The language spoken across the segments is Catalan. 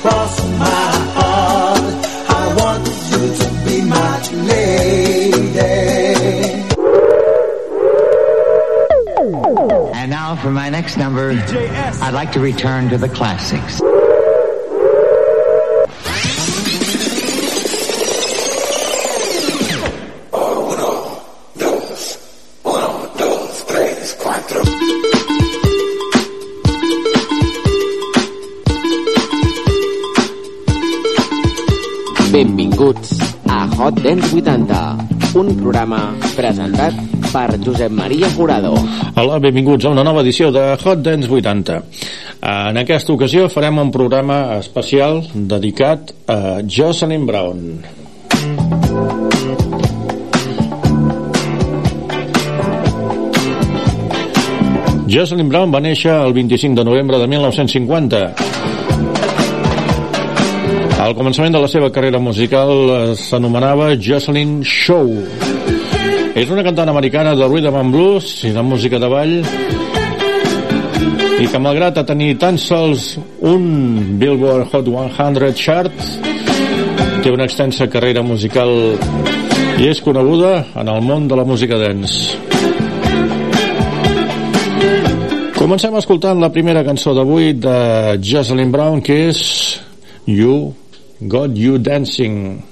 cross my heart. I want you to be my lady. And now for my next number, I'd like to return to the classics. Hot Dance 80, un programa presentat per Josep Maria Jurado. Hola, benvinguts a una nova edició de Hot Dance 80. En aquesta ocasió farem un programa especial dedicat a Jocelyn Brown. Jocelyn Brown va néixer el 25 de novembre de 1950. Al començament de la seva carrera musical eh, s'anomenava Jocelyn Show. És una cantant americana de rhythm and blues i de música de ball i que malgrat a tenir tan sols un Billboard Hot 100 chart té una extensa carrera musical i és coneguda en el món de la música dance. Comencem escoltant la primera cançó d'avui de Jocelyn Brown que és You Got You Dancing.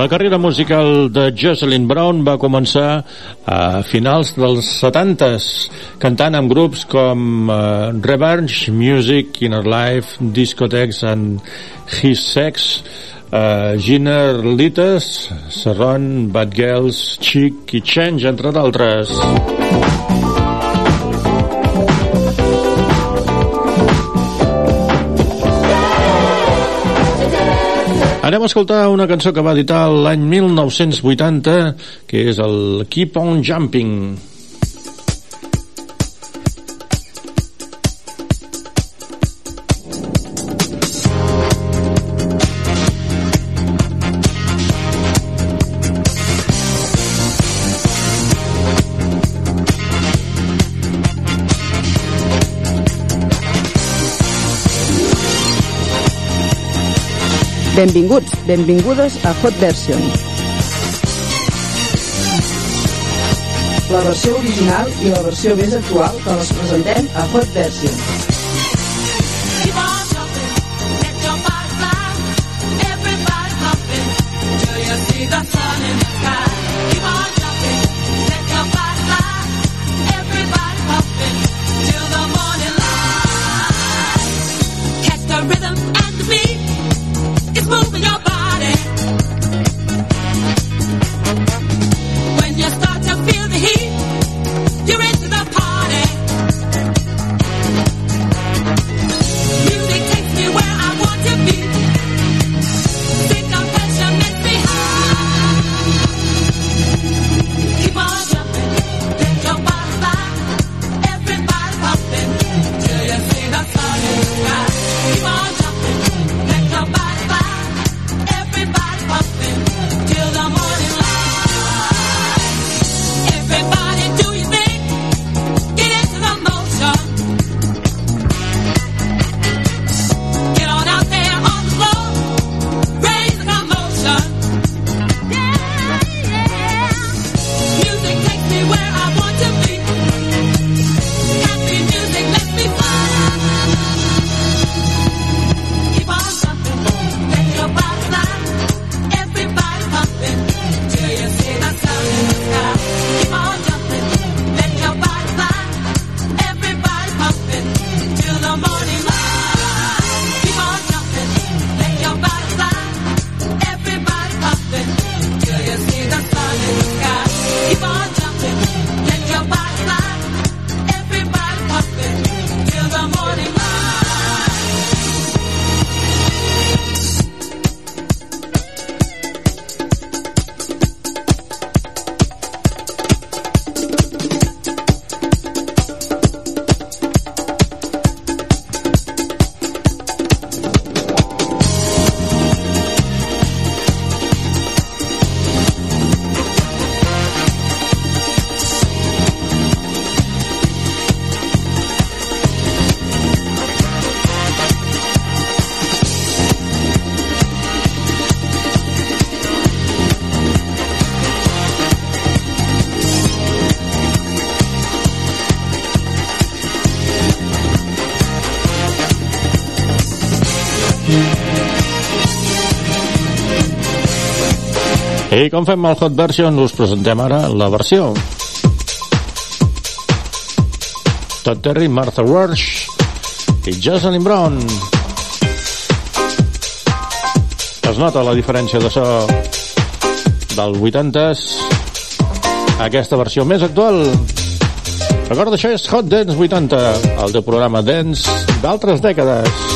La carrera musical de Jocelyn Brown va començar a finals dels 70s, cantant amb grups com uh, Revenge, Music, Inner Life, Discotheques and His Sex, uh, Giner Lites, Serron, Bad Girls, Chic i Change, entre d'altres. Anem a escoltar una cançó que va editar l'any 1980, que és el Keep on Jumping. Benvinguts, benvingudes a Hot Version. La versió original i la versió més actual que les presentem a Hot Version. I com fem el Hot Version, us presentem ara la versió. Todd Terry, Martha Walsh i Jocelyn Brown. Es nota la diferència de so del 80s a aquesta versió més actual. Recorda, això és Hot Dance 80, el teu programa Dance d'altres dècades.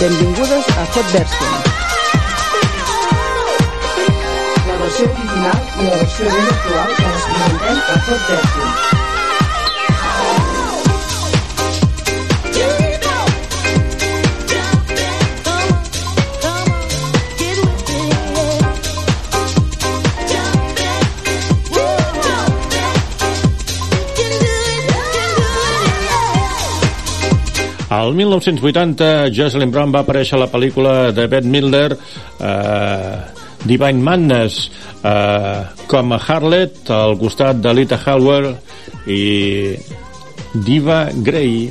Benvingudes a Hot Version. La versió original i la versió ben actual les presentem a Hot Version. El 1980, Jocelyn Brown va aparèixer a la pel·lícula de Ben Miller, eh, Divine Madness, eh, com a Harlet, al costat de Lita Halwell i Diva Grey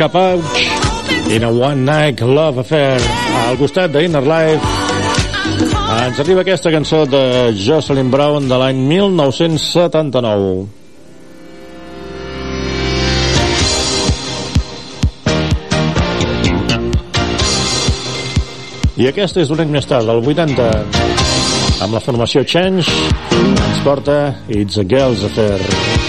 cap a in a One Night Love Affair al costat d'Inner Life. Ens arriba aquesta cançó de Jocelyn Brown de l'any 1979 I aquesta és un any més tard, del 80, amb la formació Change, ens porta It's a Girl's Affair.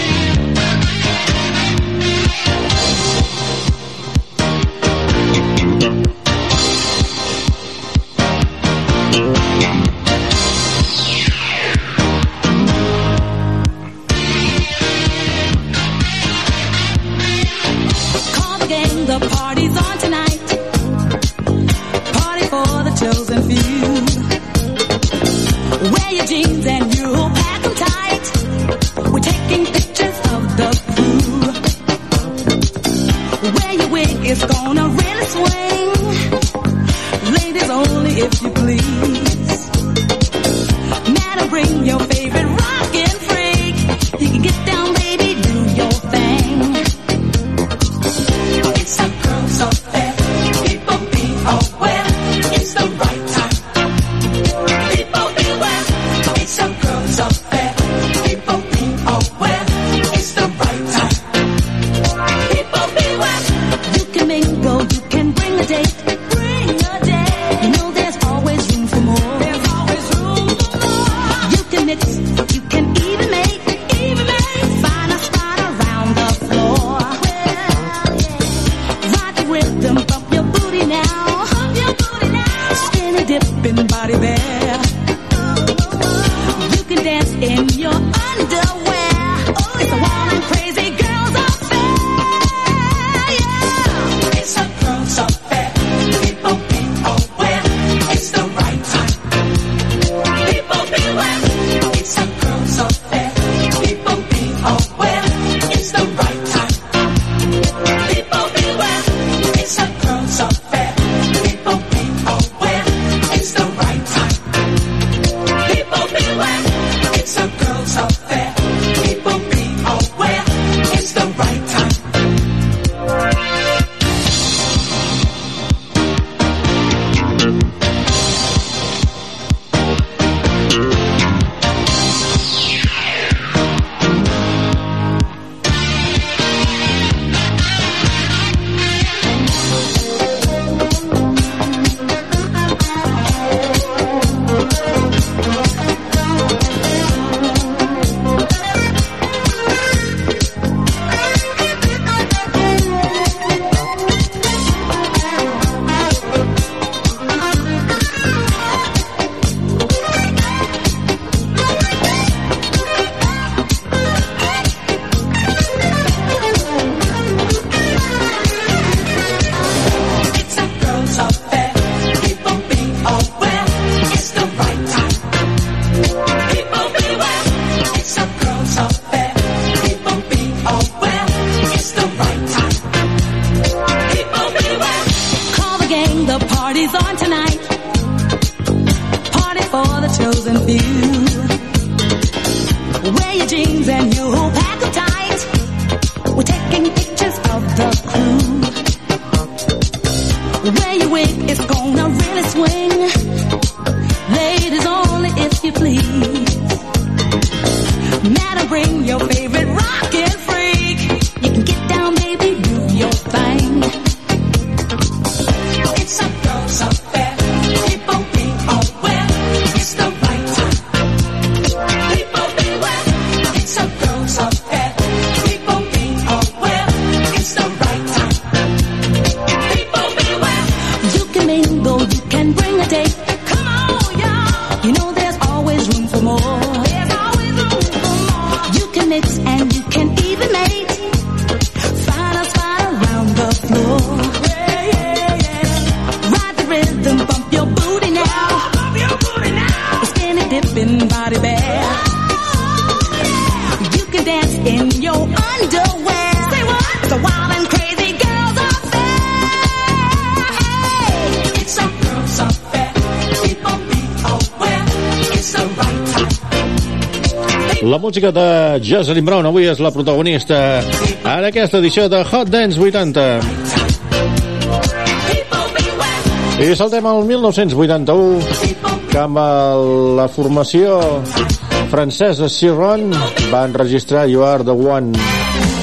música de Jocelyn Brown avui és la protagonista en aquesta edició de Hot Dance 80. I saltem al 1981, que amb el, la formació francesa Ciron va enregistrar You Are The One.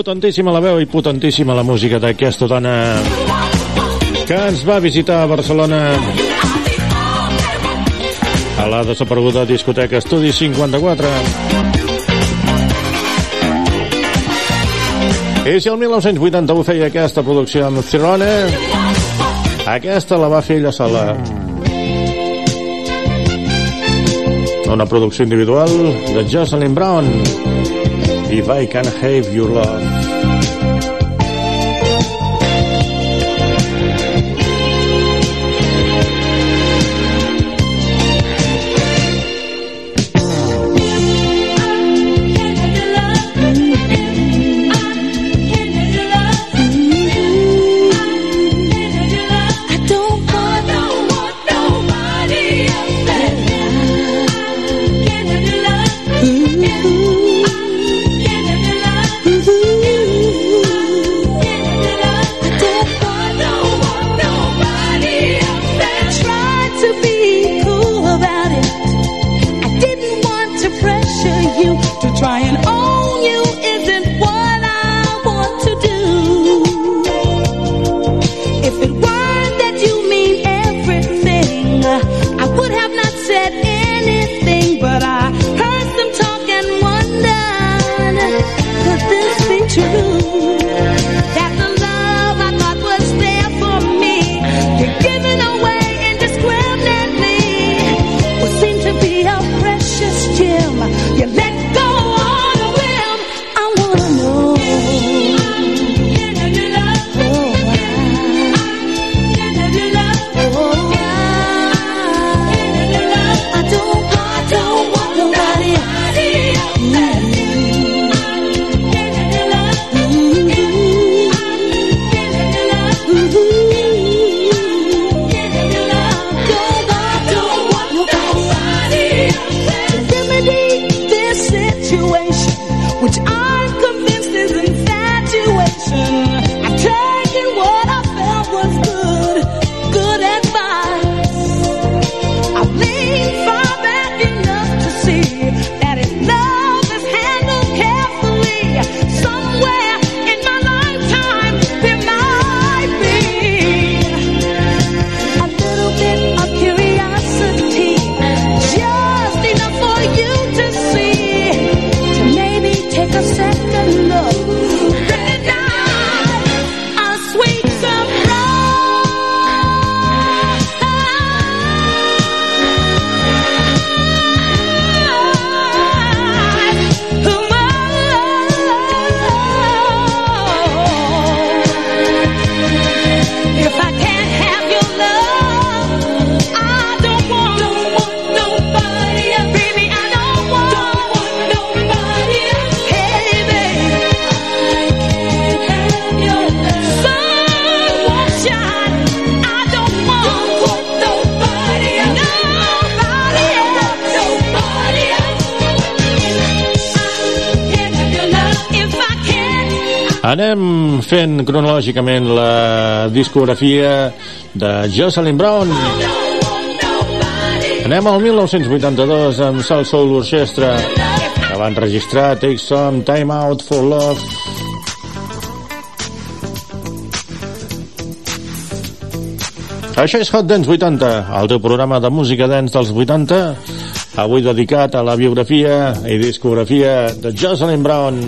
potentíssima la veu i potentíssima la música d'aquesta dona que ens va visitar a Barcelona a la desapareguda discoteca Estudi 54. I si el 1981 feia aquesta producció amb Cirone, aquesta la va fer ella sola. Una producció individual de Jocelyn Brown i I Can Have Your Love. Anem fent cronològicament la discografia de Jocelyn Brown. Anem al 1982 amb Soul Soul Orchestra, que van registrar Take Some Time Out for Love, Això és Hot Dance 80, el teu programa de música dance dels 80, avui dedicat a la biografia i discografia de Jocelyn Brown.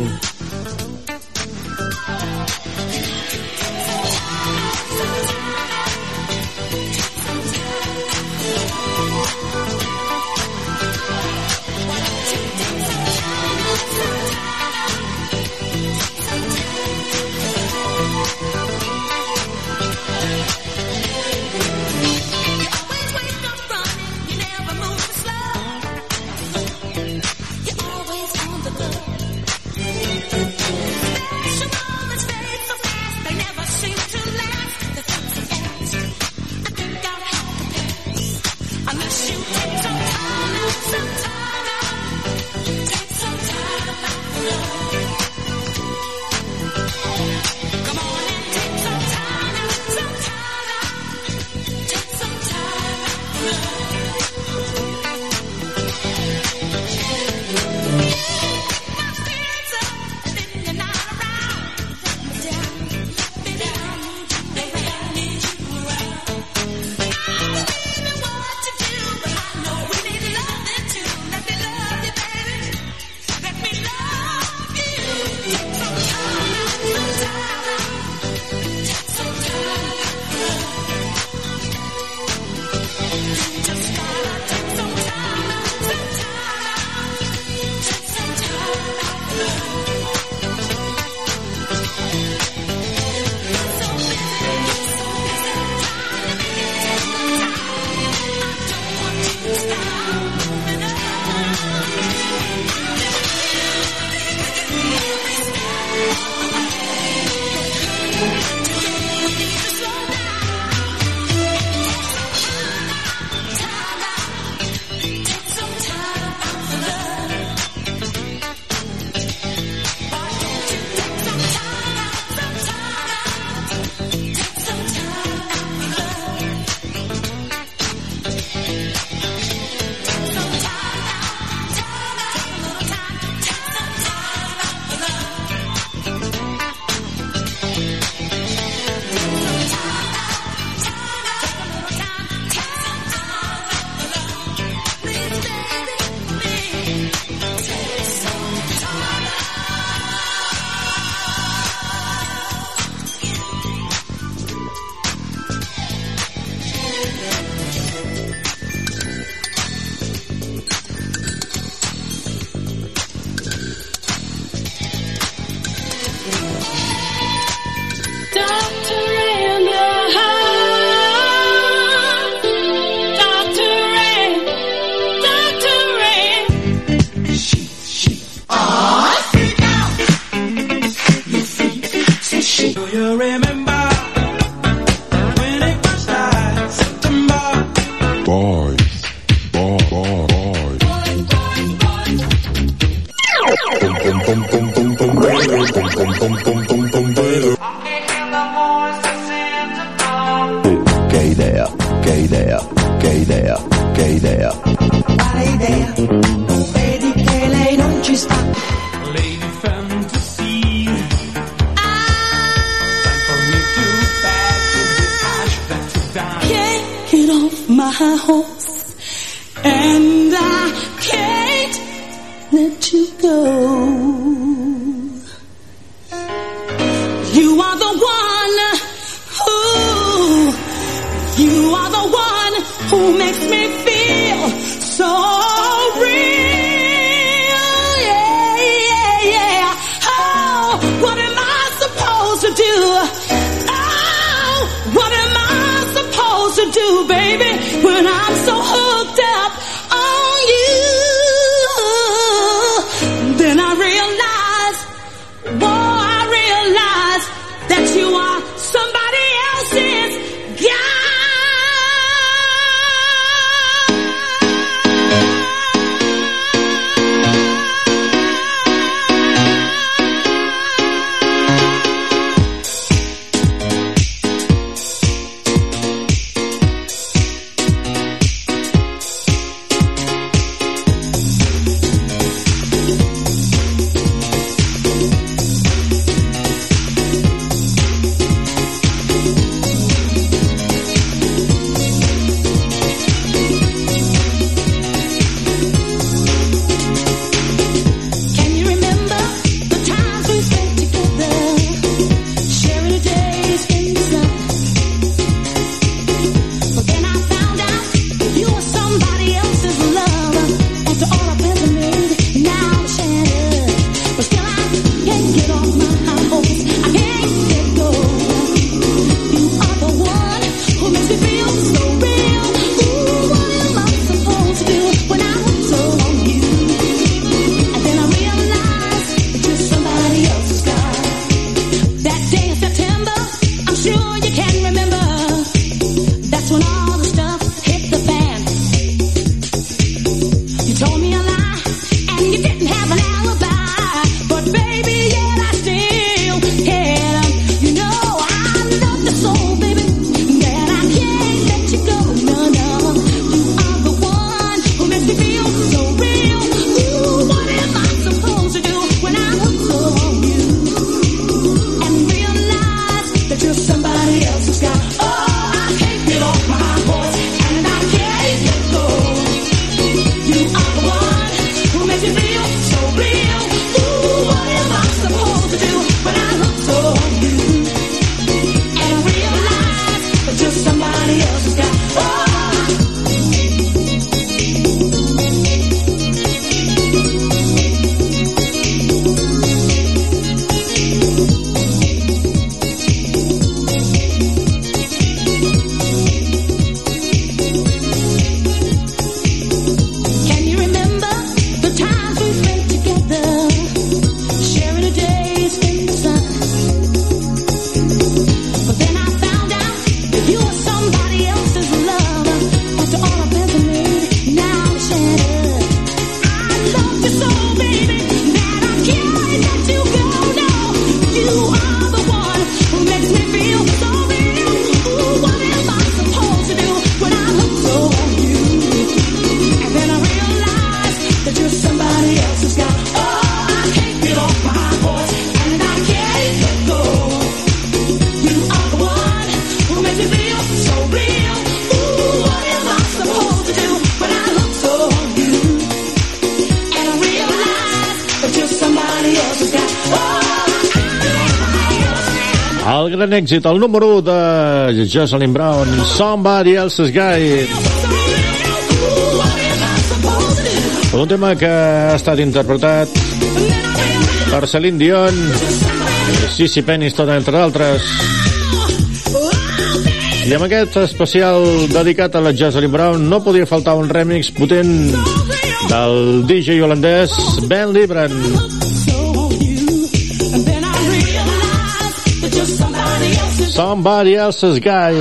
your gran èxit, el número 1 de Jocelyn Brown, Somebody Else's Guy. Un tema que ha estat interpretat per Celine Dion i Sissy Peniston, entre d'altres. I amb aquest especial dedicat a la Jocelyn Brown no podia faltar un remix potent del DJ holandès Ben Libran. Somebody else's guy.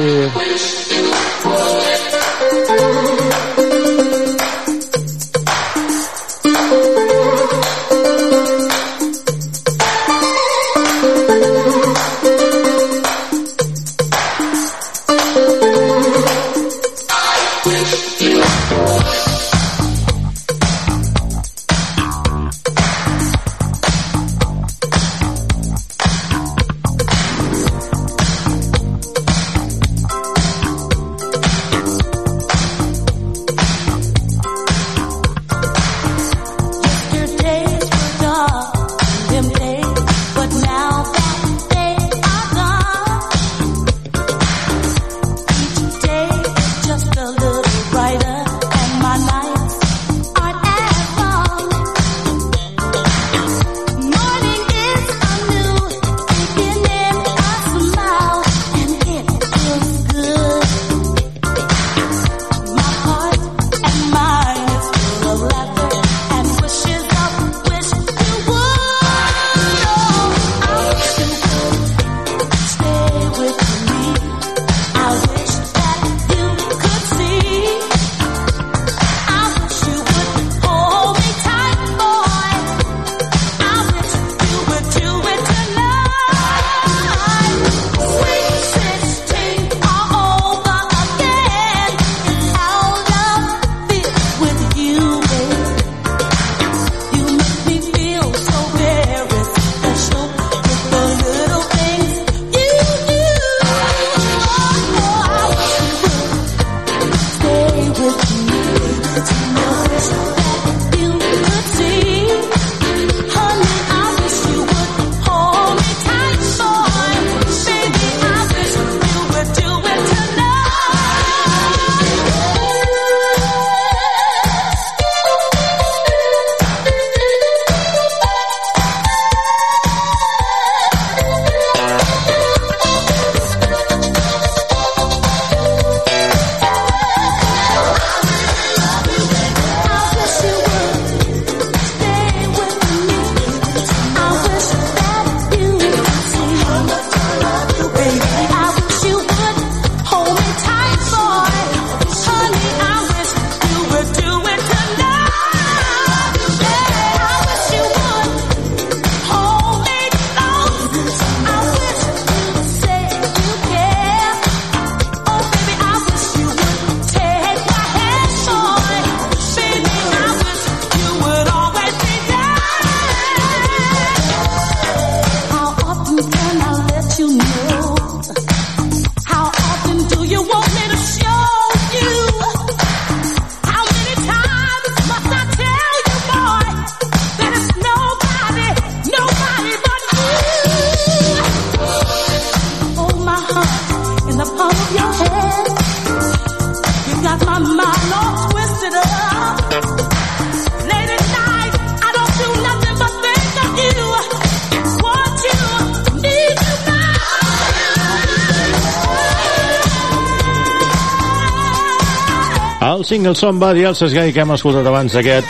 Single Somebody Else's Guy que hem escoltat abans d'aquest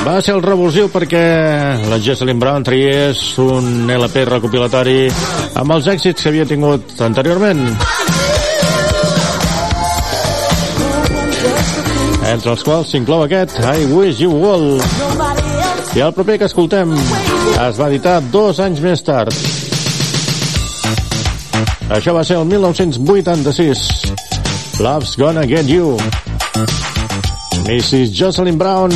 va ser el revulsiu perquè la Jesselyn Brown triés un LP recopilatori amb els èxits que havia tingut anteriorment. Entre els quals s'inclou aquest I Wish You Will. I el proper que escoltem es va editar dos anys més tard. Això va ser el 1986. Love's Gonna Get You. Mrs. Jocelyn Brown.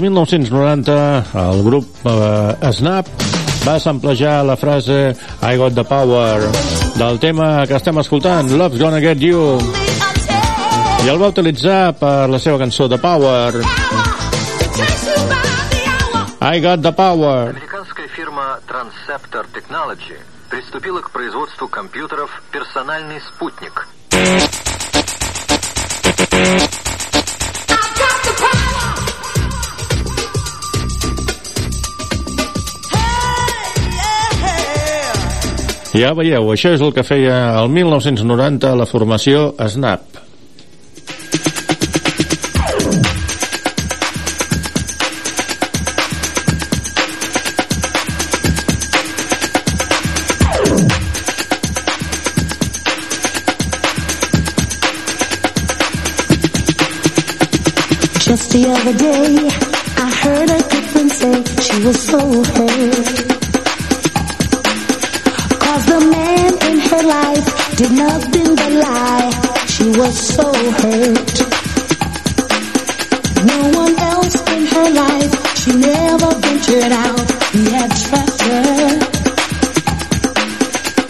1990 el grup eh, Snap va samplejar la frase I got the power del tema que estem escoltant, Love's Gonna Get You i el va utilitzar per la seva cançó The Power I got the power Американская firma Transceptor Technology приступила к производству компьютеров «Персональный спутник» Ja veieu, això és el que feia el 1990 la formació SNAP.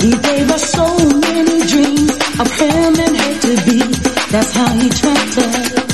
He gave us so many dreams of him and her to be. That's how he trapped us.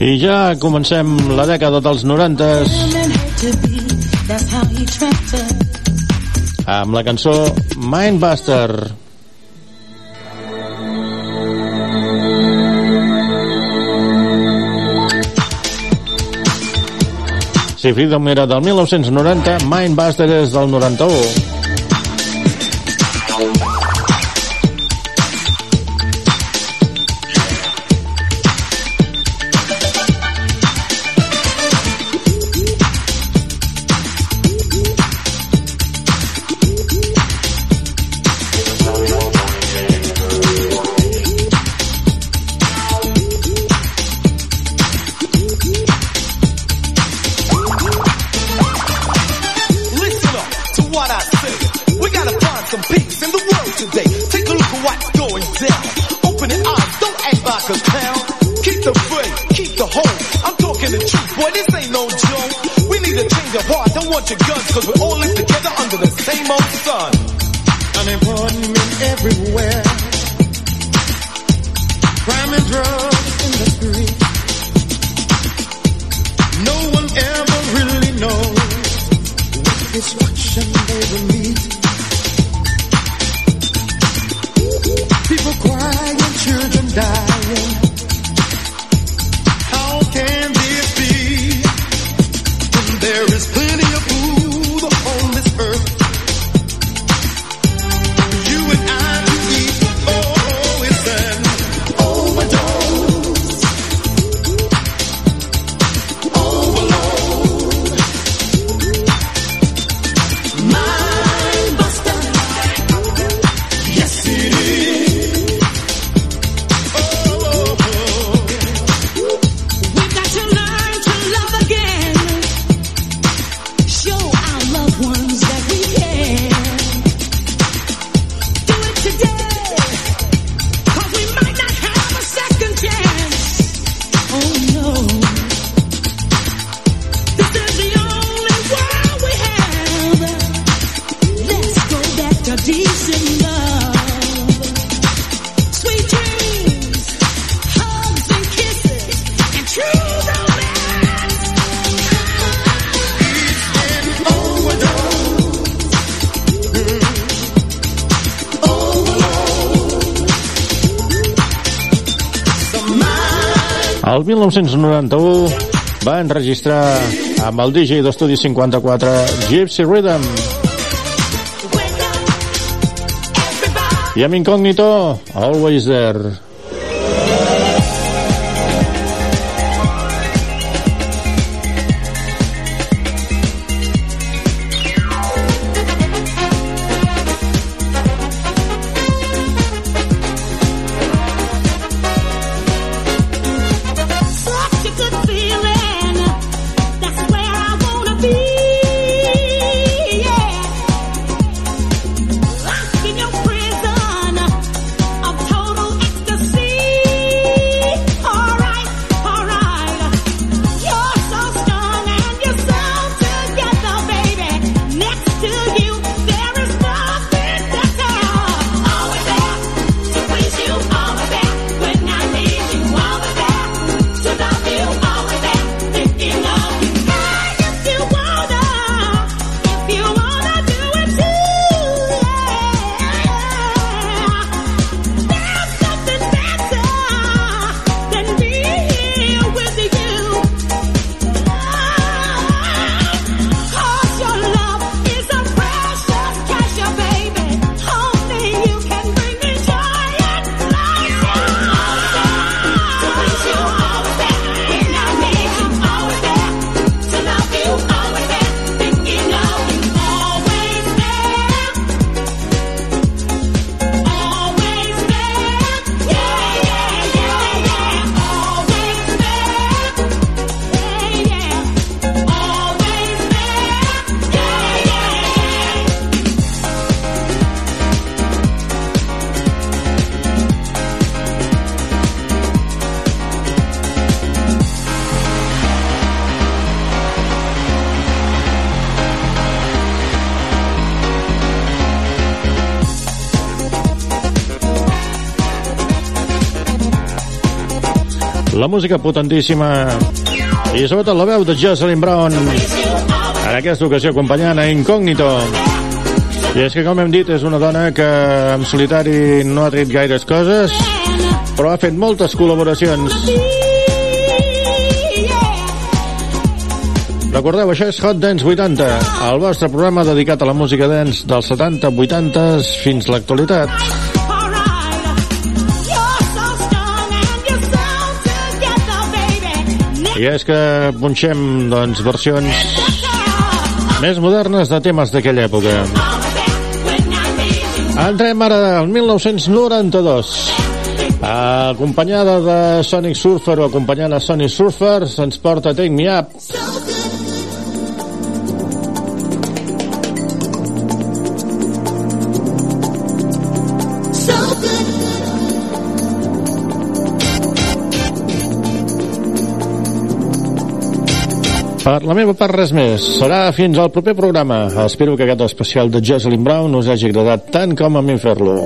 I ja comencem la dècada dels 90 amb la cançó Mindbuster. Si Freedom era del 1990, Mindbuster és del 91. bunch of guns, cause we're all linked together under the 1991 va enregistrar amb el DJ d'Estudi 54 Gypsy Rhythm. I amb incògnito Always There. Música potentíssima. I sobretot la veu de Jocelyn Brown en aquesta ocasió acompanyant a Incògnito i és que com hem dit és una dona que en solitari no ha tret gaires coses però ha fet moltes col·laboracions. Recordeu, això és Hot Dance 80, el vostre programa dedicat a la música dance dels 70, 80 fins l'actualitat. I és que punxem, doncs, versions més modernes de temes d'aquella època. Entrem ara al 1992. Acompanyada de Sonic Surfer o acompanyant a Sonic Surfer, se'ns porta Take Me Up. Per la meva part res més. Serà fins al proper programa. Espero que aquest especial de Jocelyn Brown us hagi agradat tant com a mi fer-lo.